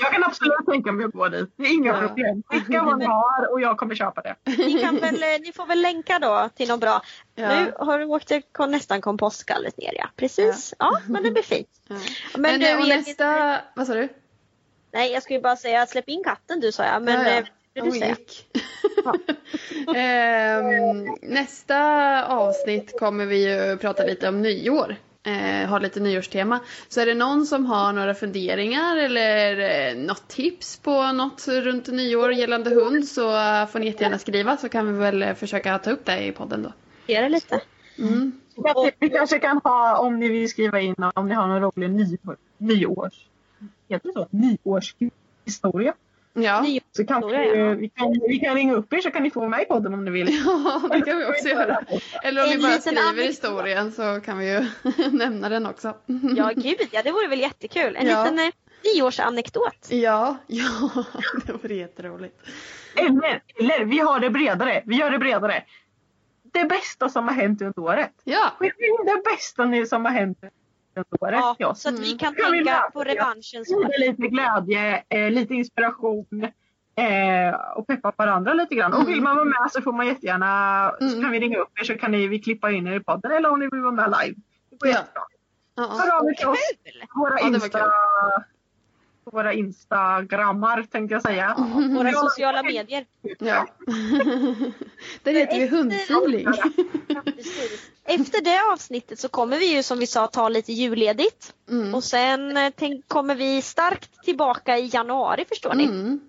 Jag kan absolut tänka mig att gå dit. Det är inga Ja. problem. Skicka vad ni har och jag kommer köpa det. ni, kan väl, eh, ni får väl länka då till något bra. Ja. Nu har du åkt nästan kompostgallret ner ja. Precis. Ja, men det blir fint. ja. Men, Men, du, eh, och Elin, nästa, vad sa du? Nej, jag skulle bara säga att släpp in katten du sa jag. Men Ja, ja. eh, du säga? gick. Ehm, nästa avsnitt kommer vi ju prata lite om nyår. Eh, ha lite nyårstema. Så är det någon som har några funderingar eller eh, något tips på något runt nyår gällande hund så eh, får ni jättegärna skriva så kan vi väl eh, försöka ta upp det i podden då. Det lite. Mm. Vi kanske kan ha, om ni vill skriva in om ni har någon rolig ny, nyårs... Heter det så? Nyårshistoria. Ja. Så kan vi, vi, kan, vi kan ringa upp er så kan ni få med i podden om ni vill. ja, det kan vi också göra. Eller om En vi bara skriver historien så kan vi ju nämna den också. Ja, gud ja. Det vore väl jättekul. En Ja. liten eh, nyårsanekdot. Ja, ja, det vore jätteroligt. Eller, eller vi har det bredare. Vi gör det bredare. Det bästa som har hänt under året. Ja, det bästa ni som har hänt under året Ja, så att vi kan Kan vi tänka på. Sprida lite glädje, eh, lite inspiration eh, och peppa varandra lite grann. Och vill man vara med så får man jättegärna, så Mm. kan vi ringa upp er så kan ni, vi klippa in er i podden eller om ni vill vara med live. Det går Ja. jättebra. Hör av er till oss. Våra, Insta. Våra instagrammar tänkte jag säga. Våra sociala medier. ja. Där heter vi hundfeeling. Precis. Efter det avsnittet så kommer vi ju som vi sa ta lite julledigt. Mm. Och sen eh, tänk, kommer vi starkt tillbaka i januari förstår ni. Mm.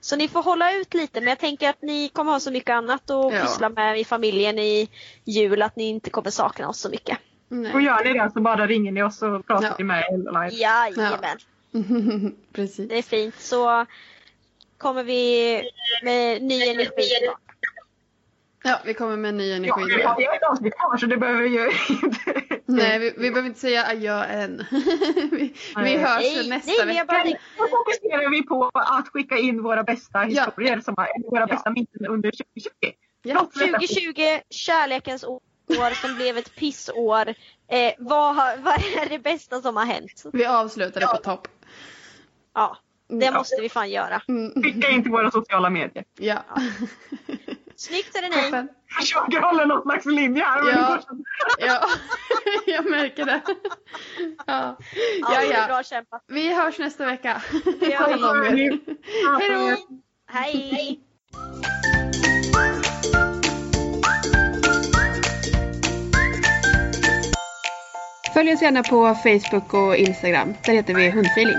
Så ni får hålla ut lite men jag tänker att ni kommer ha så mycket annat att Ja. pyssla med i familjen i jul att ni inte kommer sakna oss så mycket. Och Nej. gör ni det så bara ringer ni oss och pratar Ja. med er live. Jajamän, Precis. det är fint. Så kommer vi med ny energi. Ja, vi kommer med ny Ja, energi. vi har ju ett avsnitt kvar så det behöver vi ju inte. Nej, vi, vi behöver inte säga adjö än. vi, vi hörs Nej, nästa nej, vecka. bara Då fokuserar vi på att skicka in våra bästa historier, som har, våra bästa minnen under 2020. Ja. 2020, kärlekens år som blev ett pissår. Eh, vad, vad är det bästa som har hänt? Vi avslutar det på topp. Ja, det måste vi fan göra. Mm. Skicka in till våra sociala medier. Ja. Snyggt är det ni. Toppen. Jag hålla någon slags linje här. men Ja. Ja, jag märker det. Ja. Ja, Ja, det är ja. bra kämpat. Vi hörs nästa vecka. Det gör vi. Hej då! Hej! Följ oss gärna på Facebook och Instagram. Där heter vi Hundfeeling.